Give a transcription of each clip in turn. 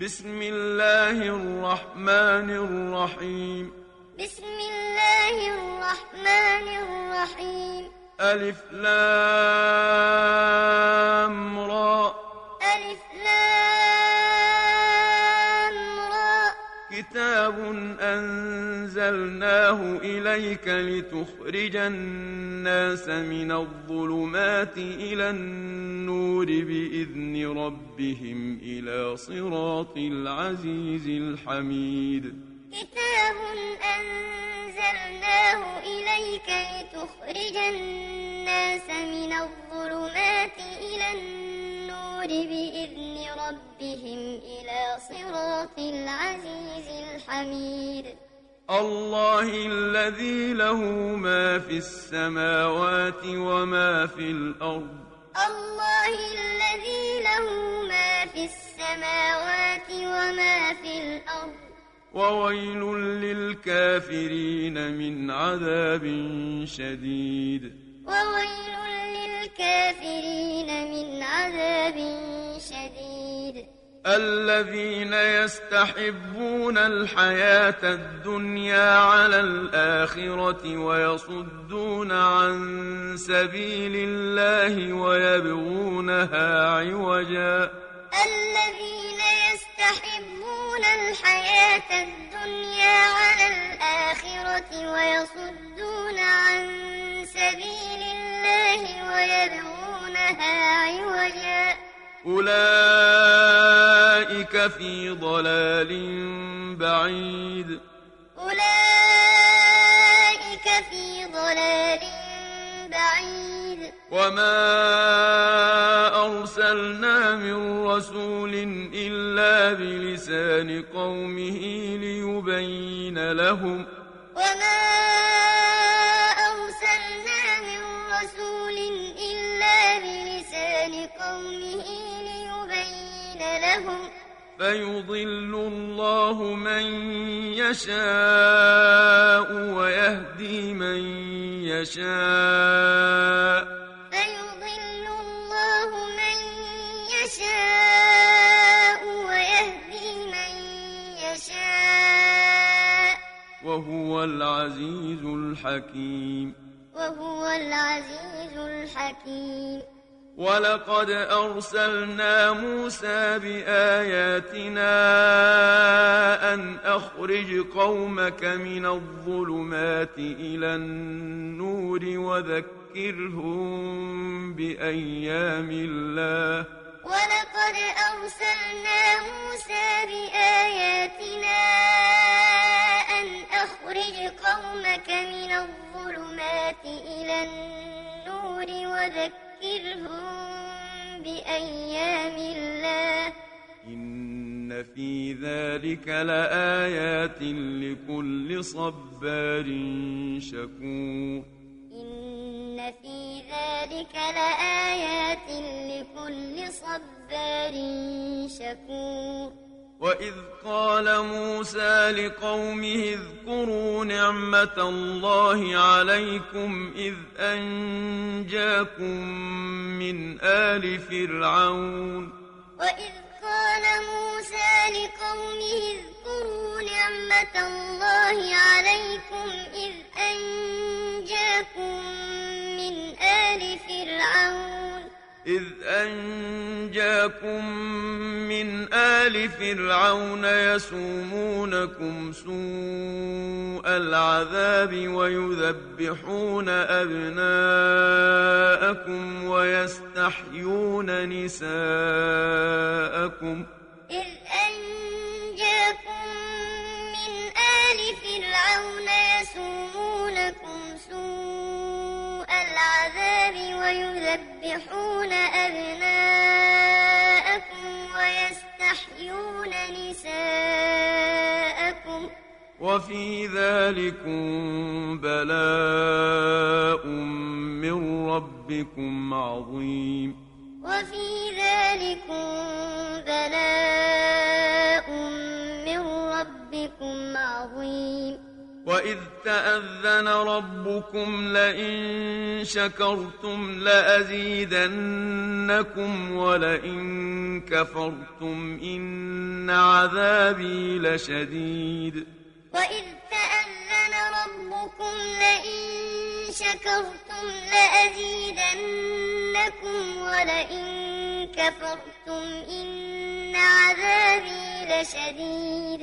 بسم الله الرحمن الرحيم. بسم الله الرحمن الرحيم. ألف لام را. ألف لام را. كتاب أنزلناه إليك لتخرج الناس من الظلمات إلى النور بإذن ربهم إلى صراط العزيز الحميد كتاب أنزلناه إليك لتخرج الناس من الظلمات إلى النور بإذن ربهم إلى صراط العزيز الحميد الله الذي له ما في السماوات وما في الأرض. الله الذي له ما في السماوات وما في الأرض. وويل للكافرين من عذاب شديد. وويل للكافرين من عذاب شديد. الذين يستحبون الحياة الدنيا على الآخرة ويصدون عن سبيل الله ويبغونها عوجا. الذين يستحبون الحياة الدنيا على الآخرة ويصدون عن سبيل الله ويبغونها عوجا. أولئك في ضلال بعيد. أولئك في ضلال بعيد. وما أرسلنا من رسول إلا بلسان قومه ليبين لهم. وما أرسلنا من رسول إلا بلسان قومه ليبين لهم فيضل الله من يشاء ويهدي من يشاء. فيضل الله من يشاء ويهدي من يشاء. وهو العزيز الحكيم. وهو العزيز الحكيم. ولقد أرسلنا موسى بآياتنا أن أخرج قومك من الظلمات إلى النور وذكرهم بأيام الله. ولقد أرسلنا موسى بآياتنا أن أخرج قومك من الظلمات إلى النور وذكرهم بأيام الله. إن في ذلك لآيات لكل صبار شكور. إن في ذلك لآيات لكل صبار شكور. وإذ قال موسى لقومه اذكروا نعمة الله عليكم إذ أنجاكم من آل فرعون وإذ قال موسى لقومه اذكروا نعمة الله عليكم إذ أنجاكم من آل فرعون إذ أنجاكم من آل فرعون يسومونكم سوء العذاب ويذبحون أبناءكم ويستحيون نساءكم إذ أنجاكم ويذبحون أبناءكم ويستحيون نساءكم وفي ذلكم بلاء من ربكم عظيم. وفي ذلكم بلاء من ربكم عظيم. وإذ تأذن ربكم لئن شكرتم لأزيدنكم ولئن كفرتم إن عذابي لشديد. وإذ تأذن ربكم لئن شكرتم لأزيدنكم ولئن كفرتم إن عذابي لشديد.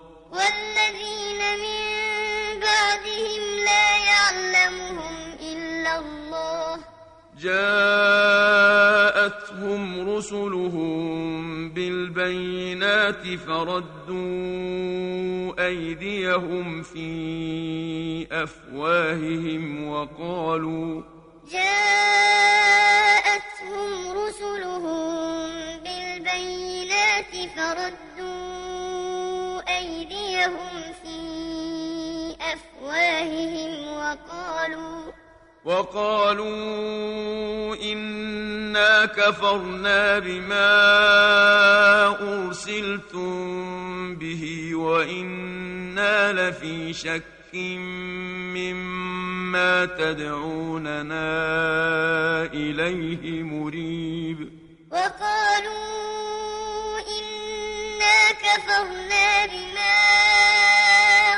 والذين من بعدهم لا يعلمهم إلا الله. جاءتهم رسلهم بالبينات فردوا أيديهم في أفواههم وقالوا جاءتهم رسلهم بالبينات فردوا أيديهم في أفواههم وقالوا وقالوا إنا كفرنا بما أرسلتم به وإنا لفي شك مما تدعوننا إليه مريب. وقالوا إنا كفرنا بما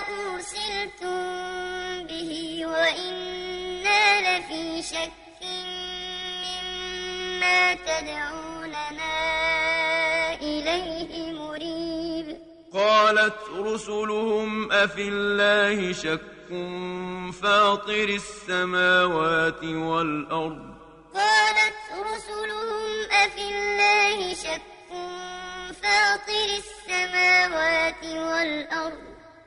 أرسلتم به وإنا لفي شك مما تدعوننا إليه مريب. قالت رسلهم أفي الله شك فاطر السماوات والأرض؟ قالت رسلهم أفي الله شك فاطر السماوات والأرض.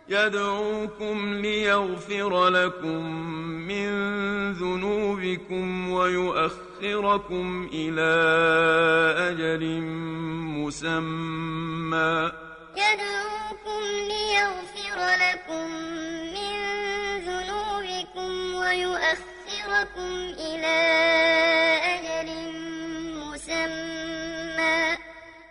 يدعوكم ليغفر لكم من ذنوبكم ويؤخركم إلى أجل مسمى. يدعوكم ليغفر لكم من ذنوبكم ويؤخركم إلى أجل مسمى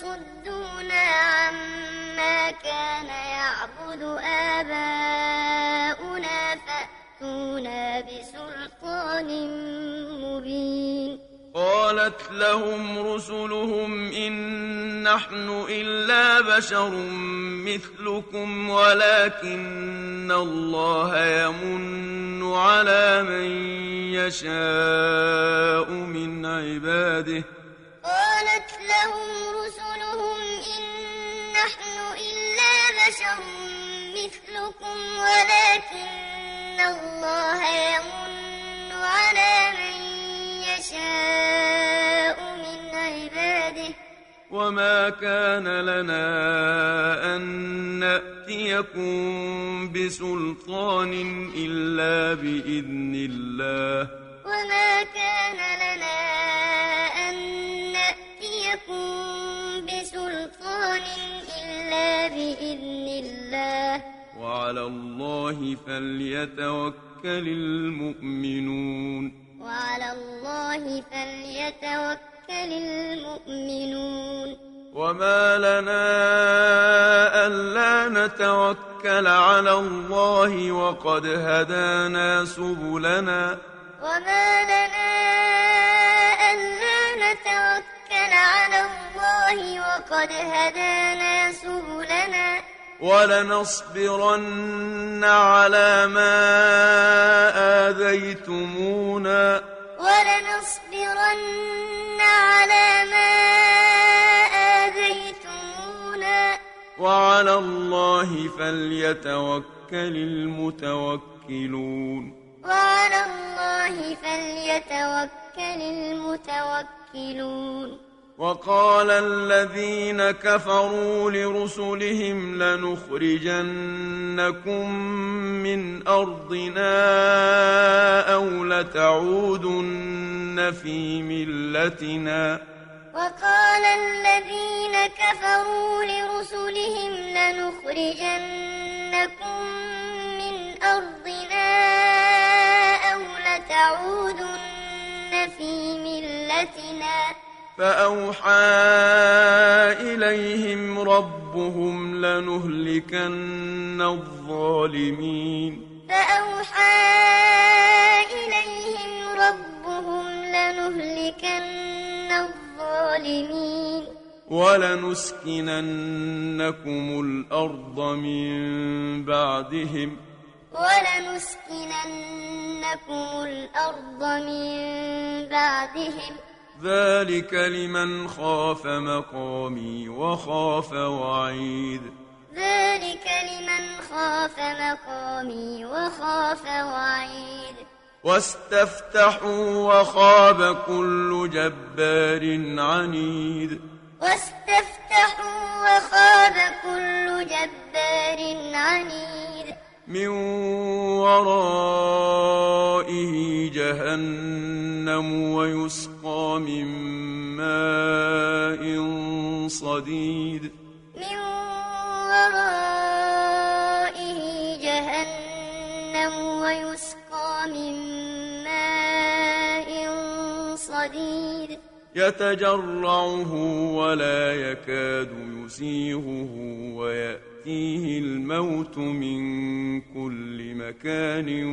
تصدونا عما كان يعبد آباؤنا فأتونا بسلطان مبين. قالت لهم رسلهم إن نحن إلا بشر مثلكم ولكن الله يمن على من يشاء من عباده. قالت لهم بشر مثلكم ولكن الله يمن على من يشاء من عباده وما كان لنا أن نأتيكم بسلطان إلا بإذن الله وما كان لنا وعلى الله فليتوكل المؤمنون. وعلى الله فليتوكل المؤمنون. وما لنا ألا نتوكل على الله وقد هدانا سبلنا. وما لنا ألا نتوكل على الله وقد هدانا سبلنا. ولنصبرن على ما آذيتمونا. ولنصبرن على ما آذيتمونا. وعلى الله فليتوكل المتوكلون. وعلى الله فليتوكل المتوكلون. وقال الذين كفروا لرسلهم لنخرجنكم من أرضنا أو لتعودن في ملتنا. وقال الذين كفروا لرسلهم لنخرجنكم من أرضنا أو لتعودن في ملتنا. فأوحى إليهم ربهم لنهلكن الظالمين. فأوحى إليهم ربهم لنهلكن الظالمين. ولنسكننكم الأرض من بعدهم. ولنسكننكم الأرض من بعدهم. ذلك لمن خاف مقامي وخاف وعيد. ذلك لمن خاف مقامي وخاف وعيد. واستفتحوا وخاب كل جبار عنيد. واستفتحوا وخاب كل جبار عنيد. من ورائه جهنم ويسقى من ماء صديد. من ورائه جهنم ويسقى من ماء صديد. يتجرعه ولا يكاد يسيغه ويأتيه الموت من كل مكان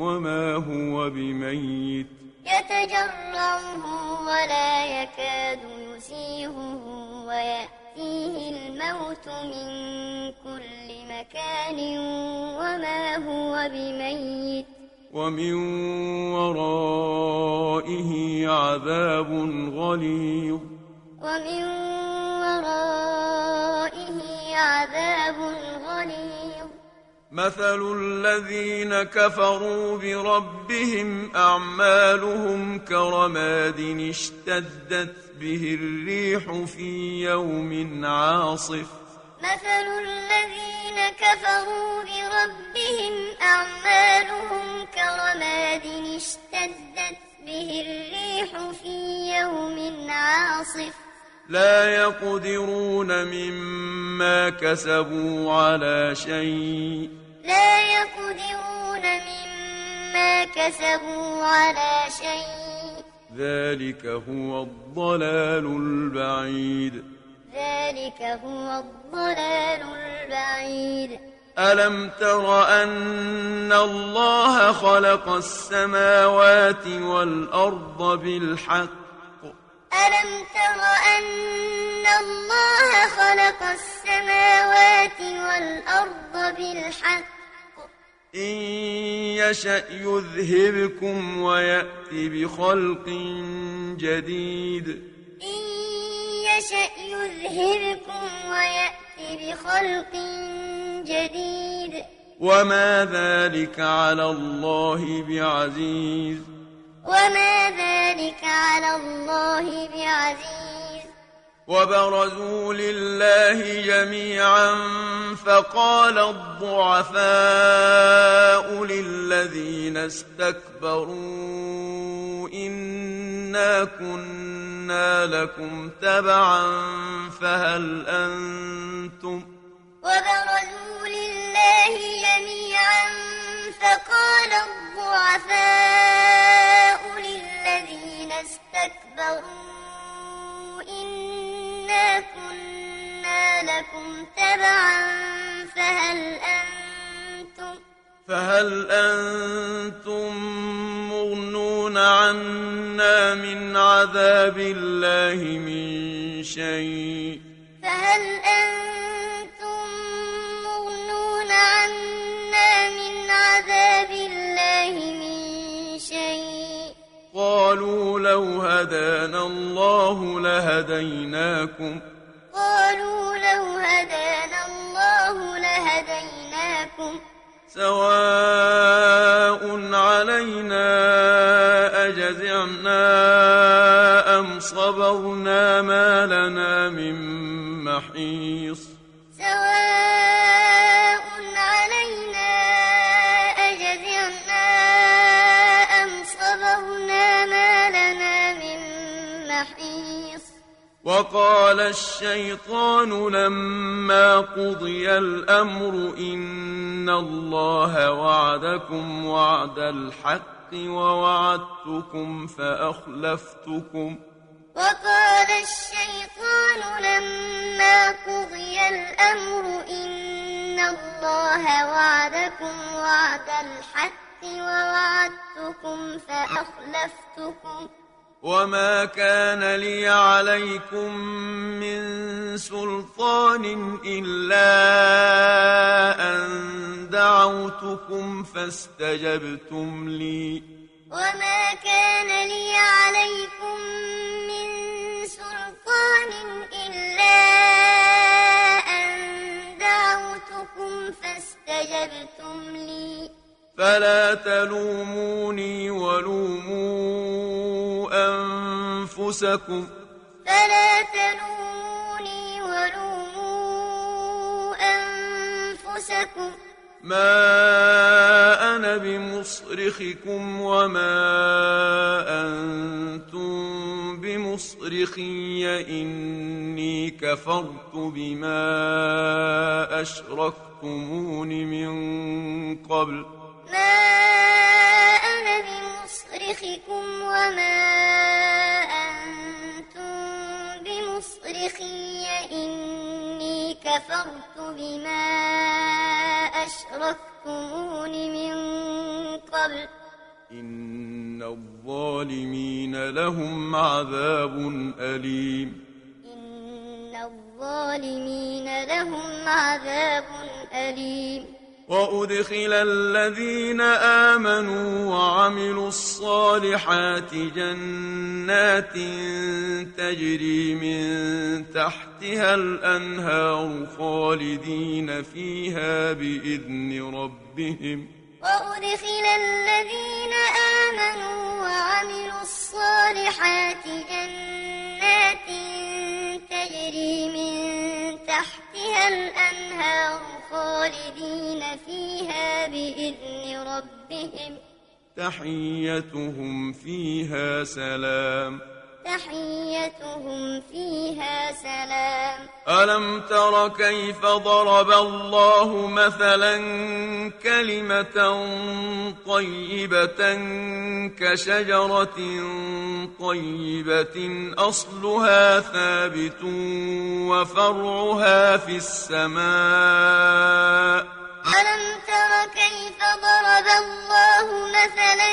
وما هو بميت. يتجرعه ولا يكاد يسيغه ويأتيه الموت من كل مكان وما هو بميت. ومن ورائه عذاب غليظ. ومن مثل الذين كفروا بربهم أعمالهم كرماد اشتدت به الريح في يوم عاصف. مثل الذين كفروا بربهم أعمالهم كرماد اشتدت به الريح في يوم عاصف. لا يقدرون مما كسبوا على شيء. لا يقدرون مما كسبوا على شيء. ذلك هو الضلال البعيد. ذلك هو الضلال البعيد. ألم تر أن الله خلق السماوات والأرض بالحق؟ ألم تر أن الله خلق السماوات والأرض بالحق؟ إن يشأ يذهبكم ويأت بخلق جديد. إن يشأ يذهبكم ويأت بخلق جديد. وما ذلك على الله بعزيز. وما ذلك على الله بعزيز. وبرزوا لله جميعا فقال الضعفاء للذين استكبروا إنا كنا لكم تبعا فهل أنتم وبرزوا لله جميعا ضعفاء للذين استكبروا إنا كنا لكم تبعا فهل أنتم فهل أنتم مغنون عنا من عذاب الله من شيء لو هدانا الله لهديناكم. قالوا لو هدانا الله لهديناكم. سواء علينا أجزعنا أم صبرنا ما لنا من محيص. وقال الشيطان لما قضي الأمر إن الله وعدكم وعد الحق ووعدتكم فأخلفتكم. وقال الشيطان لما قضي الأمر إن الله وعدكم وعد الحق ووعدتكم فأخلفتكم. وما كان لي عليكم من سلطان إلا أن دعوتكم فاستجبتم لي. وما كان لي عليكم من سلطان إلا أن دعوتكم فاستجبتم لي. فلا تلوموني ولوموا أنفسكم. فلا تلوموني ولوموا أنفسكم. ما أنا بمصرخكم وما أنتم بمصرخي. إني كفرت بما أشركتمون من قبل. بمصرخكم وما أنتم بمصرخي إني كفرت بما أشركتمون من قبل. إن الظالمين لهم عذاب أليم. إن الظالمين لهم عذاب أليم. وأدخل الذين آمنوا وعملوا الصالحات جنات تجري من تحتها الأنهار خالدين فيها بإذن ربهم. وأدخل الذين آمنوا وعملوا الصالحات جنات خالدين فيها بإذن ربهم. تحيتهم فيها سلام. تحيتهم فيها سلام. ألم تر كيف ضرب الله مثلا كلمة طيبة كشجرة طيبة؟ أصلها ثابت وفرعها في السماء. ألم تر كيف ضرب الله مثلا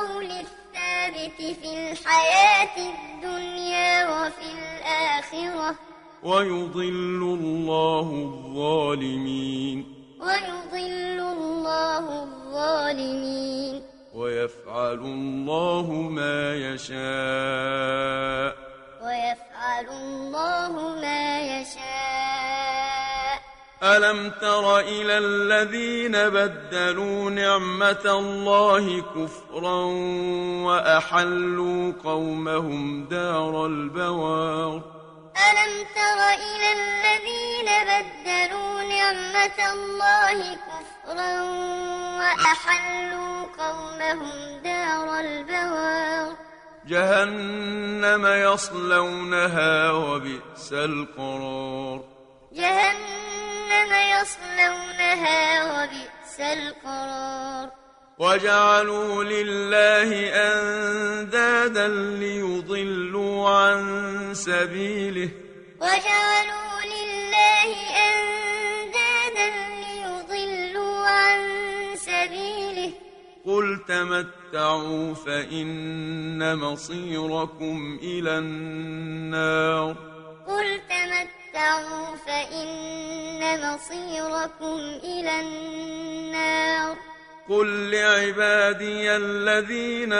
بالقول الثابت في الحياة الدنيا وفي الآخرة. ويضل الله الظالمين. ويضل الله الظالمين. ويفعل الله ما يشاء. ويفعل الله ما يشاء. ألم تر إلى الذين بدلوا نعمة الله كفرا وأحلوا قومهم دار البوار؟ ألم تر إلى الذين بدلوا نعمة الله كفرا وأحلوا قومهم دار البوار؟ جهنم يصلونها وبئس القرار. جهنم يصلونها وبئس القرار. وجعلوا لله أندادا ليضلوا عن سبيله. وجعلوا لله أندادا ليضلوا عن سبيله. قل تمتعوا فإن مصيركم إلى النار. قل تمتعوا فإن مصيركم إلى النار. قل لعبادي الذين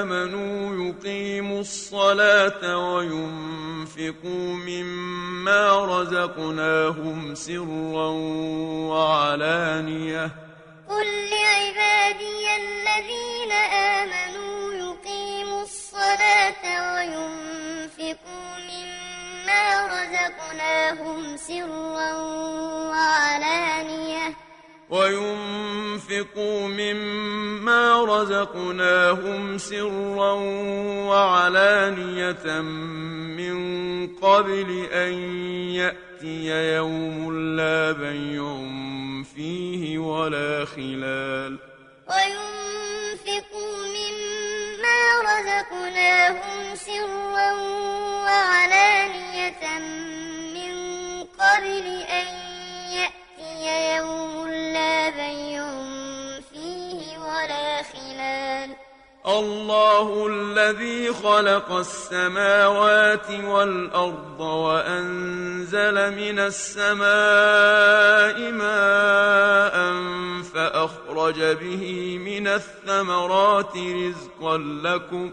آمنوا يقيموا الصلاة وينفقوا مما رزقناهم سرا وعلانية. قل لعبادي الذين آمنوا يقيموا الصلاة وينفقوا مما رزقناهم سرا وعلانية. وينفقوا مما رزقناهم سرا وعلانية من قبل أن يأتي يوم لا بيع فيه ولا خلال. وينفقوا مما رزقناهم سرا وعلانية من قبل أن يأتي يوم لا بيع فيه ولا خلال. الله الذي خلق السماوات والأرض وأنزل من السماء ماء فأخرج به من الثمرات رزقا لكم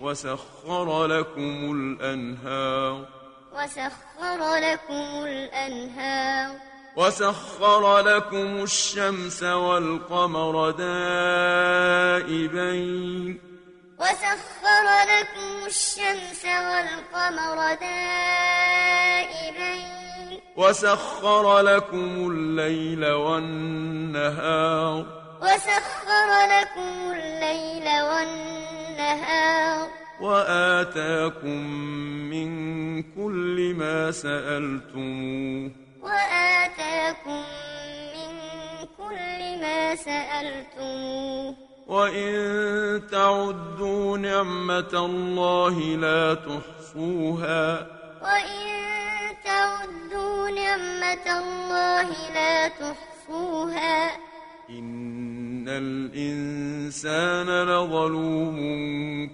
وسخر لكم الأنهار. وسخر لكم الأنهار. وسخر لكم الشمس والقمر دائبين. وسخر لكم الشمس والقمر دائبين. وسخر لكم الليل والنهار. وسخر لكم الليل والنهار. وآتاكم من كل ما سألتموه. وآتاكم من كل ما سألتموه. وإن تعدوا نعمة الله لا تحصوها. وإن تعدوا نعمة الله لا تحصوها. إن الإنسان لظلوم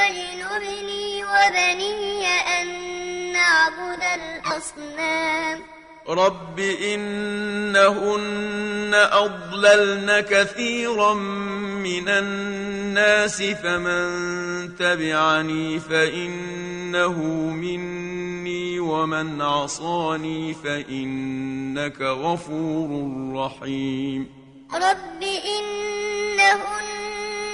واجنبني وبني أن نعبد الأصنام. رب إنهن أضللن كثيرا من الناس فمن تبعني فإنه مني ومن عصاني فإنك غفور رحيم. رب إنهن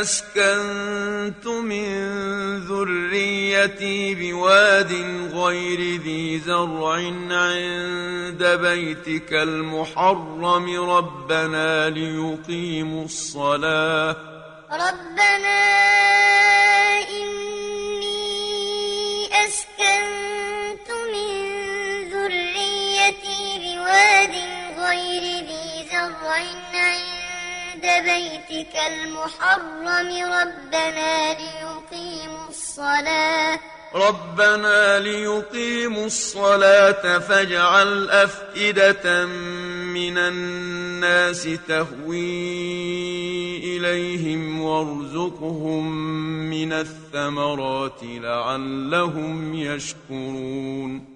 أسكنت من ذريتي بواد غير ذي زرع عند بيتك المحرم ربنا ليقيموا الصلاة. ربنا إني أسكنت من ذريتي بواد غير ذي زرع عند بيتك المحرم ربنا ليقيموا الصلاة. ربنا ليقيموا الصلاة فاجعل أفئدة من الناس تهوي إليهم وارزقهم من الثمرات لعلهم يشكرون.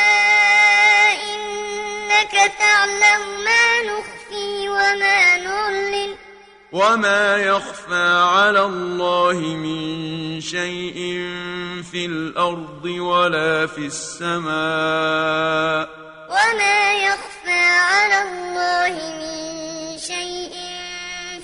إنك تعلم ما نخفي وما نعلن. وما يخفى على الله من شيء في الأرض ولا في السماء. وما يخفى على الله من شيء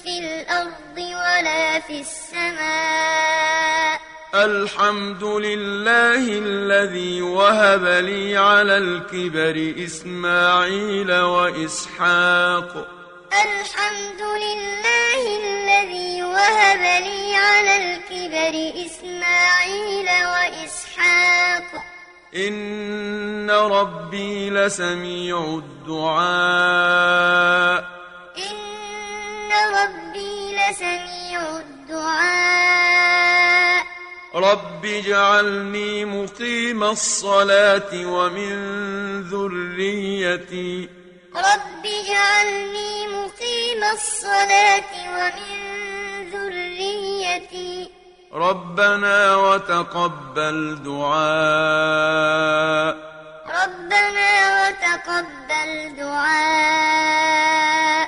في الأرض ولا في السماء. الحمد لله الذي وهب لي على الكبر إسماعيل وإسحاق. الحمد لله الذي وهب لي على الكبر إسماعيل وإسحاق. إن ربي لسميع الدعاء. إن ربي لسميع الدعاء. رب اجعلني مقيم الصلاة ومن ذريتي. رب اجعلني مقيم الصلاة ومن ذريتي. ربنا وتقبل دعاء. ربنا وتقبل دعاء.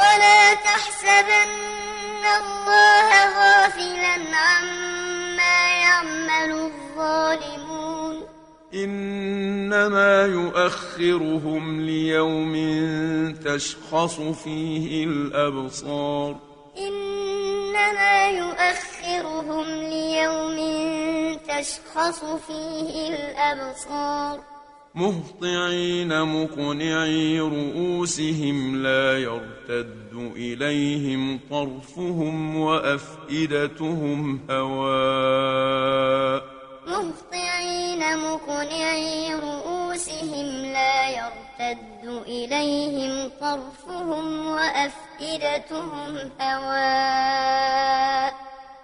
ولا تحسبن الله غافلا عما يعمل الظالمون. إنما يؤخرهم ليوم تشخص فيه الأبصار. إنما يؤخرهم ليوم تشخص فيه الأبصار. مهطعين مقنعي رؤوسهم لا يرتد إليهم طرفهم وأفئدتهم هواء. مهطعين مقنعي رؤوسهم يرتد إليهم طرفهم وأفئدتهم هواء.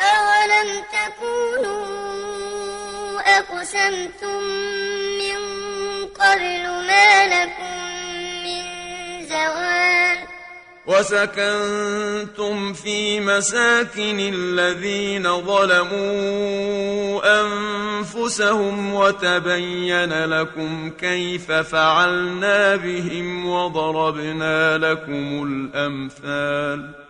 أولم تكونوا أقسمتم من قبل ما لكم من زوال وسكنتم في مساكن الذين ظلموا أنفسهم وتبين لكم كيف فعلنا بهم وضربنا لكم الأمثال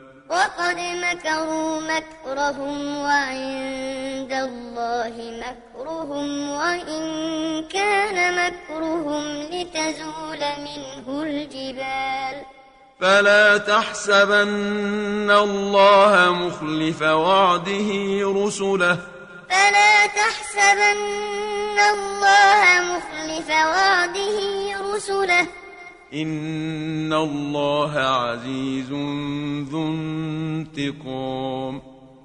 وقد مكروا مكرهم وعند الله مكرهم وإن كان مكرهم لتزول منه الجبال. فلا تحسبن الله مخلف وعده رسله. فلا تحسبن الله مخلف وعده رسله. إن الله عزيز ذو انتقام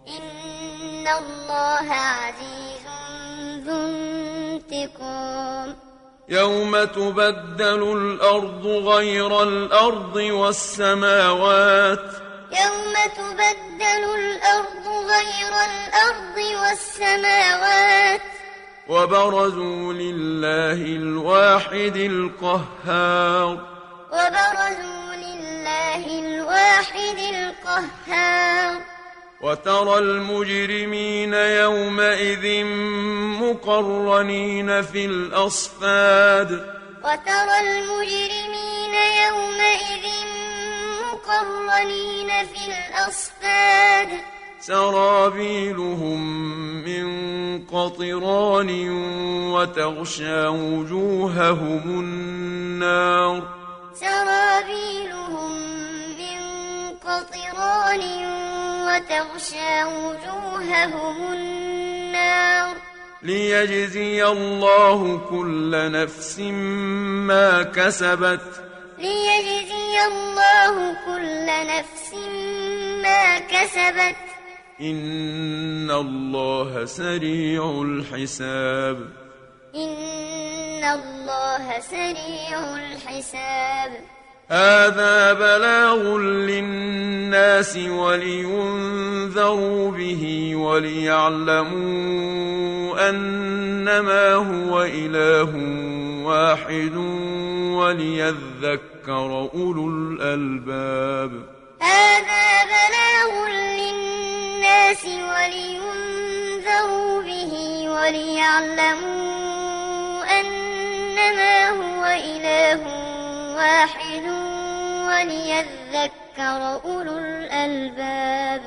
إن الله عزيز ذو انتقام يوم تبدل الأرض غير الأرض والسماوات يوم تبدل الأرض غير الأرض والسماوات وبرزوا لله الواحد القهار وبرزوا لله الواحد القهار. وترى المجرمين يومئذ مقرنين في الأصفاد. وترى المجرمين يومئذ مقرنين في الأصفاد. سرابيلهم من قطران وتغشى وجوههم النار. سرابيلهم من قطران وتغشى وجوههم النار. ليجزي الله كل نفس ما كسبت. ليجزي الله كل نفس ما كسبت. إن الله سريع الحساب. إن الله سريع الحساب هذا بلاغ للناس ولينذروا به وليعلموا أنما هو إله واحد وليذكر أولو الألباب هذا بلاغ للناس ولينذروا به وليعلموا أنما هو إله واحد وليذكر أولو الألباب.